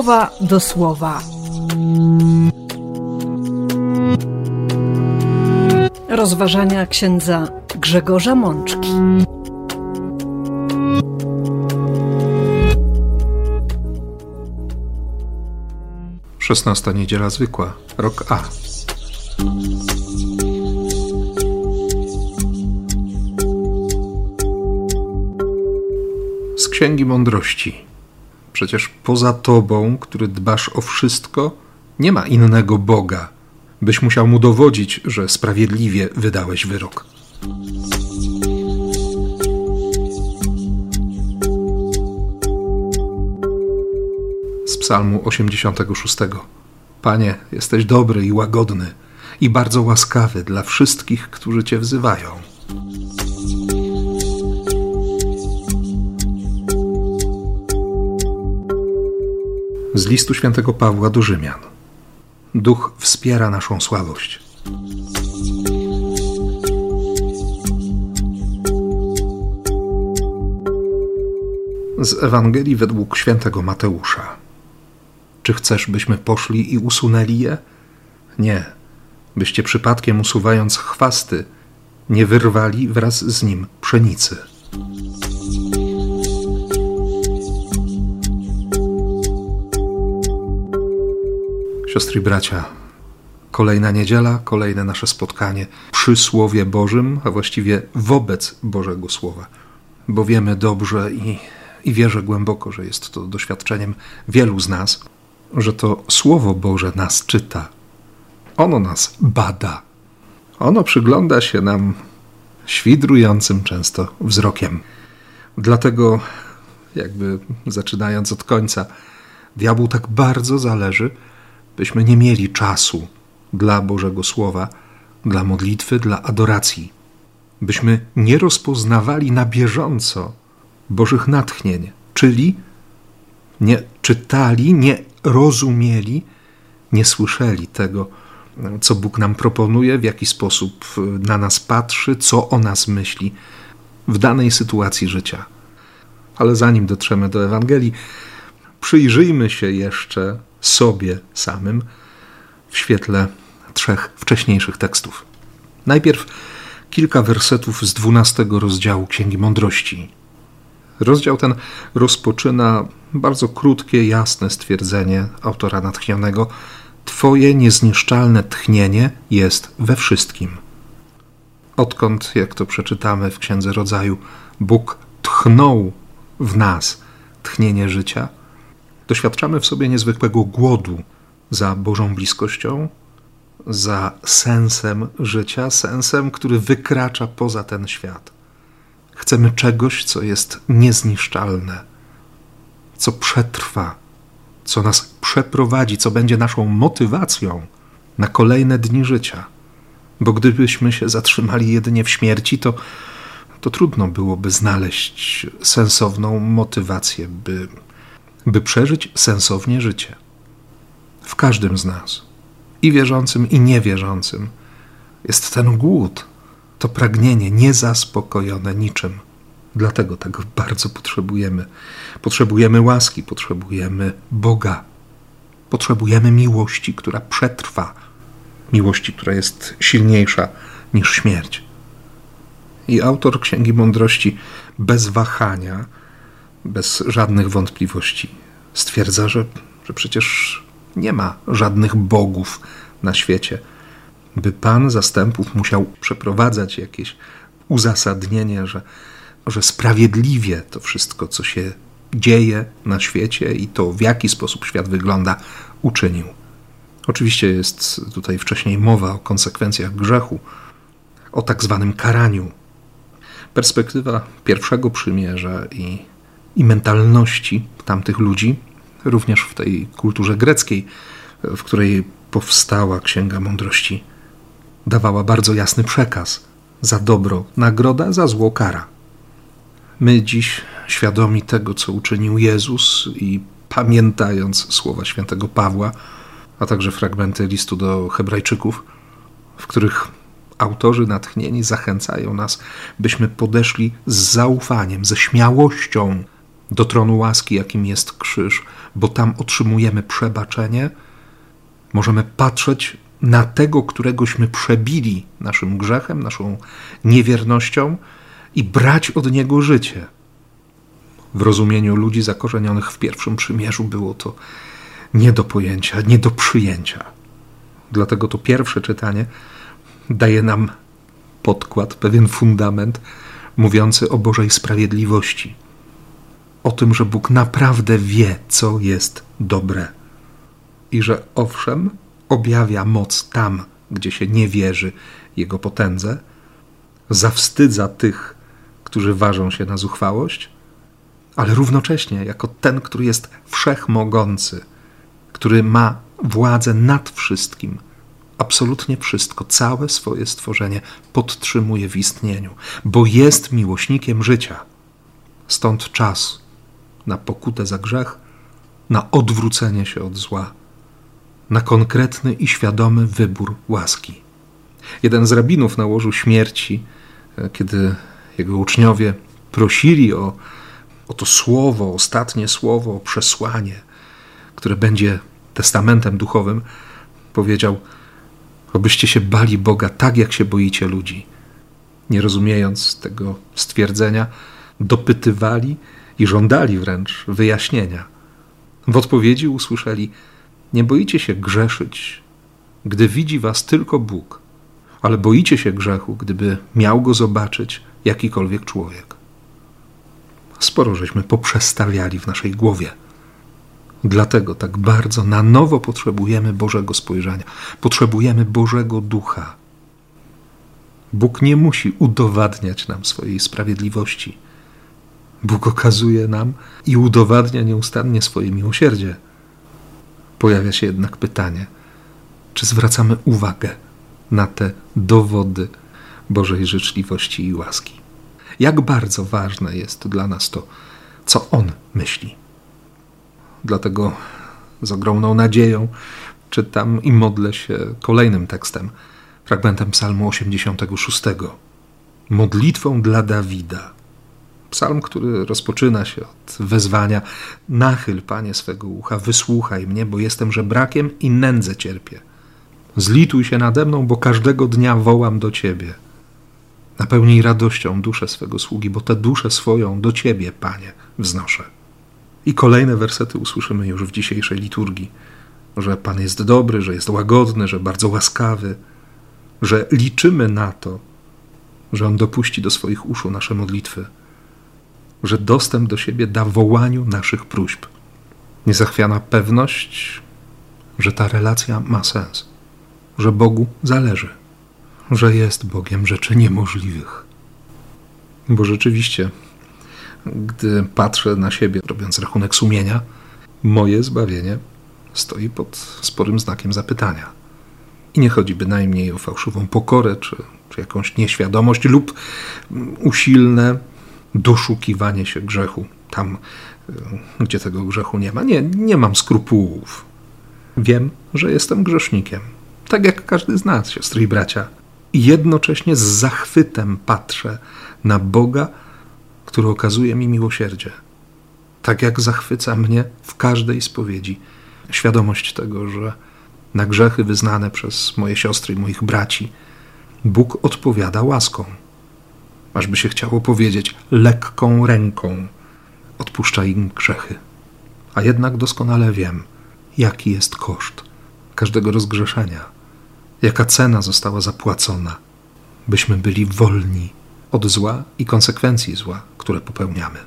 słowa do słowa. Rozważania księdza Grzegorza Mączki. Szesnasta niedziela zwykła, rok A. Z Księgi Mądrości. Przecież poza Tobą, który dbasz o wszystko, nie ma innego Boga, byś musiał mu dowodzić, że sprawiedliwie wydałeś wyrok. Z Psalmu 86. Panie, jesteś dobry i łagodny i bardzo łaskawy dla wszystkich, którzy Cię wzywają. Z listu świętego Pawła do Rzymian. Duch wspiera naszą słabość. Z Ewangelii według świętego Mateusza. Czy chcesz, byśmy poszli i usunęli je? Nie, byście przypadkiem usuwając chwasty, nie wyrwali wraz z nim pszenicy. Siostry i bracia, kolejna niedziela, kolejne nasze spotkanie przy Słowie Bożym, a właściwie wobec Bożego Słowa, bo wiemy dobrze i, i wierzę głęboko, że jest to doświadczeniem wielu z nas, że to Słowo Boże nas czyta. Ono nas bada. Ono przygląda się nam świdrującym często wzrokiem. Dlatego, jakby zaczynając od końca, diabłu tak bardzo zależy, byśmy nie mieli czasu dla Bożego Słowa, dla modlitwy, dla adoracji, byśmy nie rozpoznawali na bieżąco Bożych natchnień, czyli nie czytali, nie rozumieli, nie słyszeli tego, co Bóg nam proponuje, w jaki sposób na nas patrzy, co o nas myśli w danej sytuacji życia. Ale zanim dotrzemy do Ewangelii, przyjrzyjmy się jeszcze sobie samym w świetle trzech wcześniejszych tekstów. Najpierw kilka wersetów z dwunastego rozdziału Księgi Mądrości. Rozdział ten rozpoczyna bardzo krótkie, jasne stwierdzenie autora natchnionego: Twoje niezniszczalne tchnienie jest we wszystkim. Odkąd, jak to przeczytamy w Księdze Rodzaju, Bóg tchnął w nas tchnienie życia, doświadczamy w sobie niezwykłego głodu za Bożą bliskością, za sensem życia, sensem, który wykracza poza ten świat. Chcemy czegoś, co jest niezniszczalne, co przetrwa, co nas przeprowadzi, co będzie naszą motywacją na kolejne dni życia. Bo gdybyśmy się zatrzymali jedynie w śmierci, to, to trudno byłoby znaleźć sensowną motywację, by by przeżyć sensownie życie. W każdym z nas, i wierzącym, i niewierzącym, jest ten głód, to pragnienie niezaspokojone niczym. Dlatego tego bardzo potrzebujemy. Potrzebujemy łaski, potrzebujemy Boga, potrzebujemy miłości, która przetrwa, miłości, która jest silniejsza niż śmierć. I autor Księgi Mądrości bez wahania bez żadnych wątpliwości stwierdza, że, że przecież nie ma żadnych bogów na świecie, by Pan zastępów musiał przeprowadzać jakieś uzasadnienie, że, że sprawiedliwie to wszystko, co się dzieje na świecie i to, w jaki sposób świat wygląda, uczynił. Oczywiście jest tutaj wcześniej mowa o konsekwencjach grzechu, o tak zwanym karaniu. Perspektywa pierwszego przymierza i i mentalności tamtych ludzi, również w tej kulturze greckiej, w której powstała Księga Mądrości, dawała bardzo jasny przekaz: za dobro nagroda, za zło kara. My dziś, świadomi tego, co uczynił Jezus i pamiętając słowa świętego Pawła, a także fragmenty listu do Hebrajczyków, w których autorzy natchnieni zachęcają nas, byśmy podeszli z zaufaniem, ze śmiałością do tronu łaski, jakim jest krzyż, bo tam otrzymujemy przebaczenie, możemy patrzeć na tego, któregośmy przebili naszym grzechem, naszą niewiernością i brać od niego życie. W rozumieniu ludzi zakorzenionych w pierwszym przymierzu było to nie do pojęcia, nie do przyjęcia. Dlatego to pierwsze czytanie daje nam podkład, pewien fundament mówiący o Bożej sprawiedliwości. O tym, że Bóg naprawdę wie, co jest dobre. I że owszem, objawia moc tam, gdzie się nie wierzy Jego potędze, zawstydza tych, którzy ważą się na zuchwałość, ale równocześnie jako ten, który jest wszechmogący, który ma władzę nad wszystkim, absolutnie wszystko, całe swoje stworzenie podtrzymuje w istnieniu, bo jest miłośnikiem życia. Stąd czas na pokutę za grzech, na odwrócenie się od zła, na konkretny i świadomy wybór łaski. Jeden z rabinów na łożu śmierci, e, kiedy jego uczniowie prosili o, o to słowo, ostatnie słowo, o przesłanie, które będzie testamentem duchowym, powiedział: Obyście się bali Boga tak, jak się boicie ludzi. Nie rozumiejąc tego stwierdzenia, dopytywali i żądali wręcz wyjaśnienia. W odpowiedzi usłyszeli: Nie boicie się grzeszyć, gdy widzi was tylko Bóg, ale boicie się grzechu, gdyby miał go zobaczyć jakikolwiek człowiek. Sporo żeśmy poprzestawiali w naszej głowie. Dlatego tak bardzo na nowo potrzebujemy Bożego spojrzenia, potrzebujemy Bożego Ducha. Bóg nie musi udowadniać nam swojej sprawiedliwości. Bóg okazuje nam i udowadnia nieustannie swoje miłosierdzie. Pojawia się jednak pytanie, czy zwracamy uwagę na te dowody Bożej życzliwości i łaski? Jak bardzo ważne jest dla nas to, co On myśli. Dlatego z ogromną nadzieją czytam i modlę się kolejnym tekstem, fragmentem Psalmu 86. Modlitwą dla Dawida. Psalm, który rozpoczyna się od wezwania: Nachyl, panie, swego ucha, wysłuchaj mnie, bo jestem żebrakiem i nędzę cierpię. Zlituj się nade mną, bo każdego dnia wołam do ciebie. Napełnij radością duszę swego sługi, bo tę duszę swoją do ciebie, panie, wznoszę. I kolejne wersety usłyszymy już w dzisiejszej liturgii, że Pan jest dobry, że jest łagodny, że bardzo łaskawy, że liczymy na to, że On dopuści do swoich uszu nasze modlitwy, że dostęp do siebie da wołaniu naszych próśb. Niezachwiana pewność, że ta relacja ma sens, że Bogu zależy, że jest Bogiem rzeczy niemożliwych. Bo rzeczywiście gdy patrzę na siebie, robiąc rachunek sumienia, moje zbawienie stoi pod sporym znakiem zapytania. I nie chodzi bynajmniej o fałszywą pokorę, czy, czy jakąś nieświadomość, lub usilne doszukiwanie się grzechu tam, gdzie tego grzechu nie ma. Nie, nie mam skrupułów. Wiem, że jestem grzesznikiem, tak jak każdy z nas, siostry i bracia. I jednocześnie z zachwytem patrzę na Boga, który okazuje mi miłosierdzie. Tak jak zachwyca mnie w każdej spowiedzi świadomość tego, że na grzechy wyznane przez moje siostry i moich braci Bóg odpowiada łaską. Ażby się chciało powiedzieć lekką ręką odpuszcza im grzechy. A jednak doskonale wiem, jaki jest koszt każdego rozgrzeszenia, jaka cena została zapłacona, byśmy byli wolni od zła i konsekwencji zła, które popełniamy.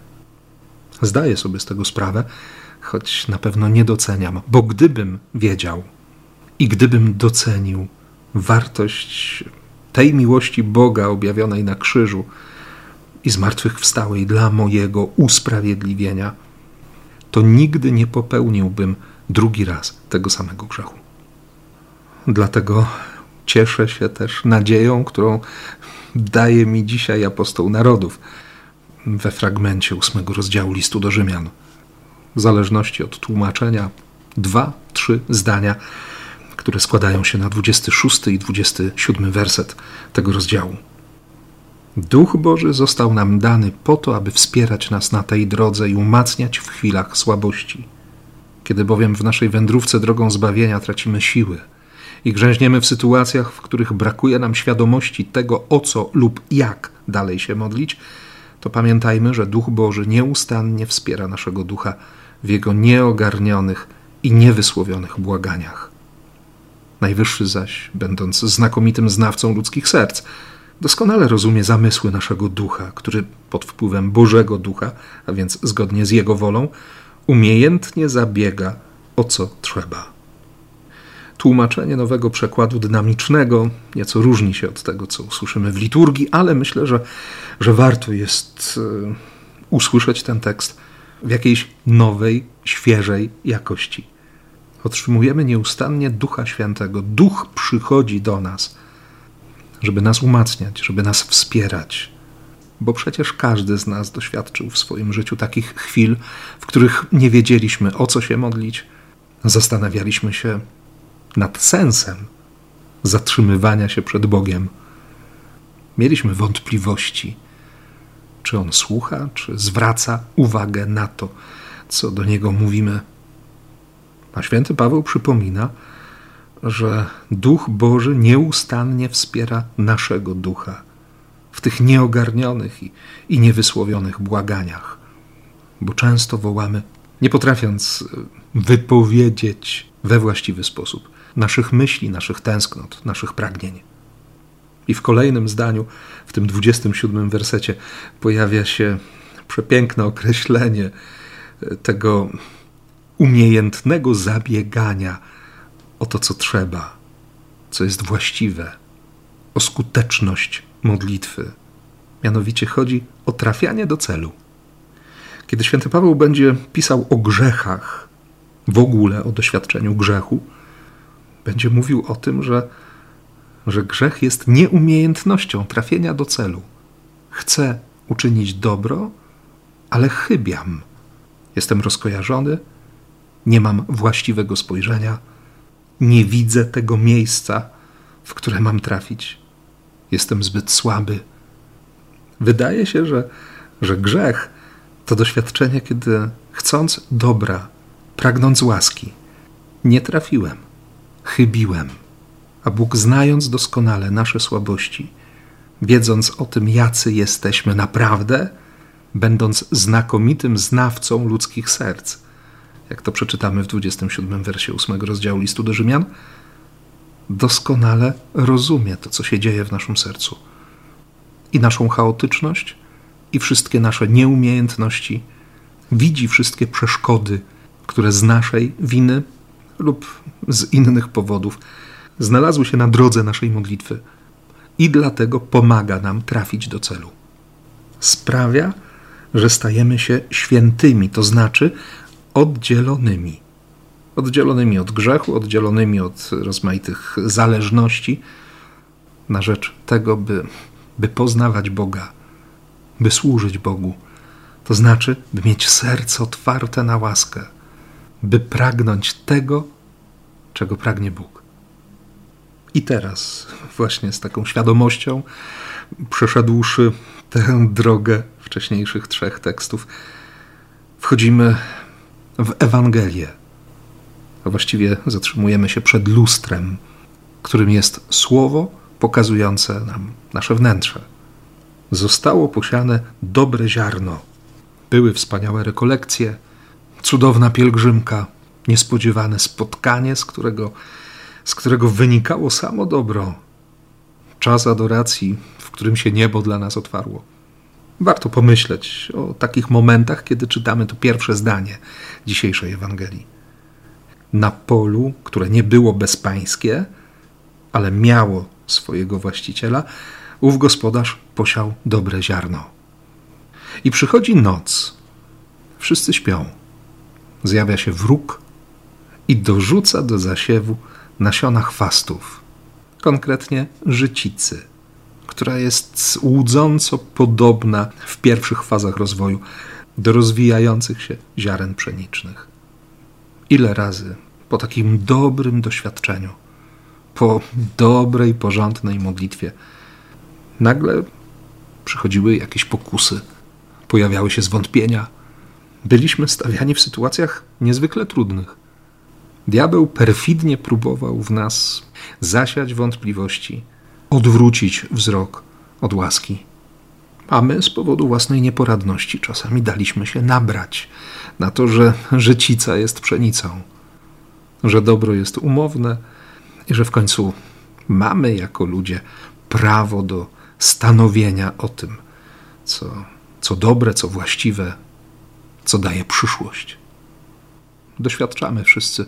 Zdaję sobie z tego sprawę, choć na pewno nie doceniam, bo gdybym wiedział i gdybym docenił wartość tej miłości Boga objawionej na krzyżu i zmartwychwstałej dla mojego usprawiedliwienia, to nigdy nie popełniłbym drugi raz tego samego grzechu. Dlatego cieszę się też nadzieją, którą daje mi dzisiaj apostoł narodów we fragmencie ósmego rozdziału listu do Rzymian. W zależności od tłumaczenia, dwa, trzy zdania, które składają się na 26 i 27 werset tego rozdziału. Duch Boży został nam dany po to, aby wspierać nas na tej drodze i umacniać w chwilach słabości. Kiedy bowiem w naszej wędrówce drogą zbawienia tracimy siły i grzęźniemy w sytuacjach, w których brakuje nam świadomości tego, o co lub jak dalej się modlić, to pamiętajmy, że Duch Boży nieustannie wspiera naszego ducha w jego nieogarnionych i niewysłowionych błaganiach. Najwyższy zaś, będąc znakomitym znawcą ludzkich serc, doskonale rozumie zamysły naszego ducha, który pod wpływem Bożego Ducha, a więc zgodnie z Jego wolą, umiejętnie zabiega o co trzeba. Tłumaczenie nowego przekładu dynamicznego nieco różni się od tego, co usłyszymy w liturgii, ale myślę, że, że warto jest e, usłyszeć ten tekst w jakiejś nowej, świeżej jakości. Otrzymujemy nieustannie Ducha Świętego. Duch przychodzi do nas, żeby nas umacniać, żeby nas wspierać. Bo przecież każdy z nas doświadczył w swoim życiu takich chwil, w których nie wiedzieliśmy o co się modlić, zastanawialiśmy się nad sensem zatrzymywania się przed Bogiem. Mieliśmy wątpliwości, czy On słucha, czy zwraca uwagę na to, co do Niego mówimy. A święty Paweł przypomina, że Duch Boży nieustannie wspiera naszego ducha w tych nieogarnionych i, i niewysłowionych błaganiach, bo często wołamy, nie potrafiąc wypowiedzieć we właściwy sposób naszych myśli, naszych tęsknot, naszych pragnień. I w kolejnym zdaniu, w tym 27 wersecie, pojawia się przepiękne określenie tego umiejętnego zabiegania o to, co trzeba, co jest właściwe, o skuteczność modlitwy. Mianowicie chodzi o trafianie do celu. Kiedy święty Paweł będzie pisał o grzechach, w ogóle o doświadczeniu grzechu, będzie mówił o tym, że, że grzech jest nieumiejętnością trafienia do celu. Chcę uczynić dobro, ale chybiam. Jestem rozkojarzony, nie mam właściwego spojrzenia, nie widzę tego miejsca, w które mam trafić. Jestem zbyt słaby. Wydaje się, że, że grzech to doświadczenie, kiedy chcąc dobra, pragnąc łaski, nie trafiłem chybiłem. A Bóg, znając doskonale nasze słabości, wiedząc o tym, jacy jesteśmy naprawdę, będąc znakomitym znawcą ludzkich serc, jak to przeczytamy w 27 wersie 8 rozdziału listu do Rzymian, doskonale rozumie to, co się dzieje w naszym sercu. I naszą chaotyczność, i wszystkie nasze nieumiejętności, widzi wszystkie przeszkody, które z naszej winy lub z innych powodów znalazły się na drodze naszej modlitwy i dlatego pomaga nam trafić do celu. Sprawia, że stajemy się świętymi, to znaczy oddzielonymi. Oddzielonymi od grzechu, oddzielonymi od rozmaitych zależności, na rzecz tego, by, by poznawać Boga, by służyć Bogu. To znaczy, by mieć serce otwarte na łaskę, by pragnąć tego, czego pragnie Bóg. I teraz, właśnie z taką świadomością, przeszedłszy tę drogę wcześniejszych trzech tekstów, wchodzimy w Ewangelię. A właściwie zatrzymujemy się przed lustrem, którym jest słowo pokazujące nam nasze wnętrze. Zostało posiane dobre ziarno. Były wspaniałe rekolekcje, cudowna pielgrzymka, niespodziewane spotkanie, z którego, z którego wynikało samo dobro. Czas adoracji, w którym się niebo dla nas otwarło. Warto pomyśleć o takich momentach, kiedy czytamy to pierwsze zdanie dzisiejszej Ewangelii. Na polu, które nie było bezpańskie, ale miało swojego właściciela, ów gospodarz posiał dobre ziarno. I przychodzi noc. Wszyscy śpią. Zjawia się wróg i dorzuca do zasiewu nasiona chwastów, konkretnie życicy, która jest łudząco podobna w pierwszych fazach rozwoju do rozwijających się ziaren pszenicznych. Ile razy po takim dobrym doświadczeniu, po dobrej, porządnej modlitwie, nagle Przychodziły jakieś pokusy, pojawiały się zwątpienia. Byliśmy stawiani w sytuacjach niezwykle trudnych. Diabeł perfidnie próbował w nas zasiać wątpliwości, odwrócić wzrok od łaski. A my z powodu własnej nieporadności czasami daliśmy się nabrać na to, że życica jest pszenicą, że dobro jest umowne i że w końcu mamy jako ludzie prawo do stanowienia o tym, co, co dobre, co właściwe, co daje przyszłość. Doświadczamy wszyscy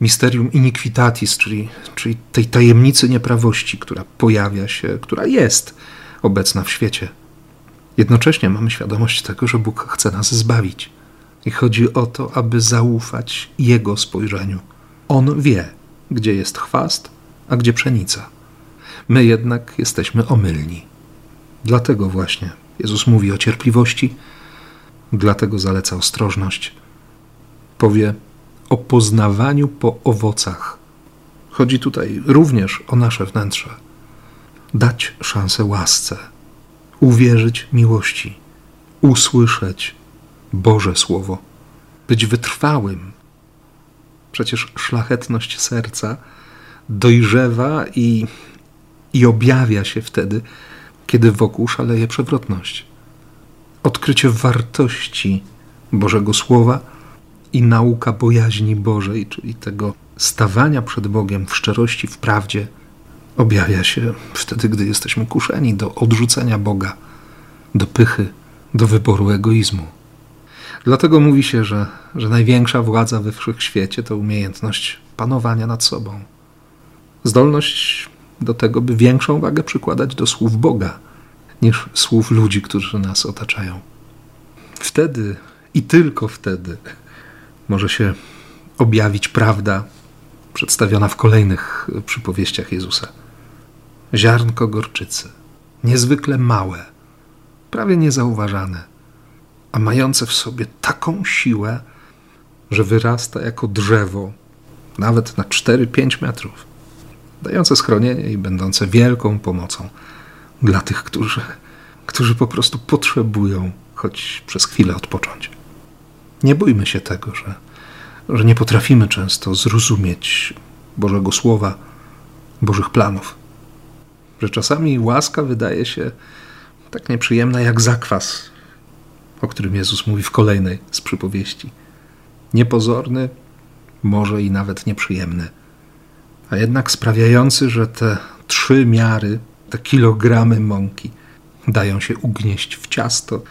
misterium iniquitatis, czyli, czyli tej tajemnicy nieprawości, która pojawia się, która jest obecna w świecie. Jednocześnie mamy świadomość tego, że Bóg chce nas zbawić. I chodzi o to, aby zaufać Jego spojrzeniu. On wie, gdzie jest chwast, a gdzie pszenica. My jednak jesteśmy omylni. Dlatego właśnie Jezus mówi o cierpliwości, dlatego zaleca ostrożność. Powie o poznawaniu po owocach. Chodzi tutaj również o nasze wnętrze. Dać szansę łasce, uwierzyć miłości, usłyszeć Boże Słowo, być wytrwałym. Przecież szlachetność serca dojrzewa i, i objawia się wtedy, kiedy wokół szaleje przewrotność. Odkrycie wartości Bożego Słowa i nauka bojaźni Bożej, czyli tego stawania przed Bogiem w szczerości, w prawdzie, objawia się wtedy, gdy jesteśmy kuszeni do odrzucenia Boga, do pychy, do wyboru egoizmu. Dlatego mówi się, że, że największa władza we wszechświecie to umiejętność panowania nad sobą. Zdolność do tego, by większą wagę przykładać do słów Boga niż słów ludzi, którzy nas otaczają. Wtedy i tylko wtedy może się objawić prawda przedstawiona w kolejnych przypowieściach Jezusa. Ziarnko gorczycy, niezwykle małe, prawie niezauważane, a mające w sobie taką siłę, że wyrasta jako drzewo, nawet na 4-5 metrów, dające schronienie i będące wielką pomocą dla tych, którzy, którzy po prostu potrzebują choć przez chwilę odpocząć. Nie bójmy się tego, że, że nie potrafimy często zrozumieć Bożego Słowa, Bożych planów. Że czasami łaska wydaje się tak nieprzyjemna jak zakwas, o którym Jezus mówi w kolejnej z przypowieści. Niepozorny, może i nawet nieprzyjemny, a jednak sprawiający, że te trzy miary, te kilogramy mąki dają się ugnieść w ciasto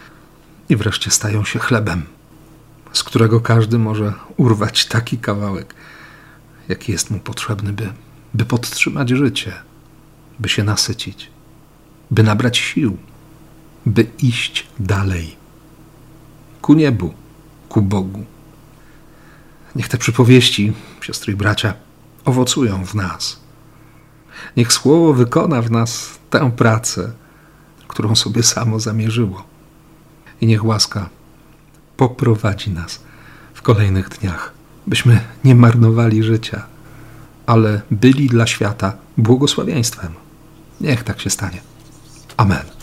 i wreszcie stają się chlebem z którego każdy może urwać taki kawałek, jaki jest mu potrzebny, by, by podtrzymać życie, by się nasycić, by nabrać sił, by iść dalej ku niebu, ku Bogu. Niech te przypowieści, siostry i bracia, owocują w nas. Niech Słowo wykona w nas tę pracę, którą sobie samo zamierzyło. I niech łaska poprowadzi nas w kolejnych dniach, byśmy nie marnowali życia, ale byli dla świata błogosławieństwem. Niech tak się stanie. Amen.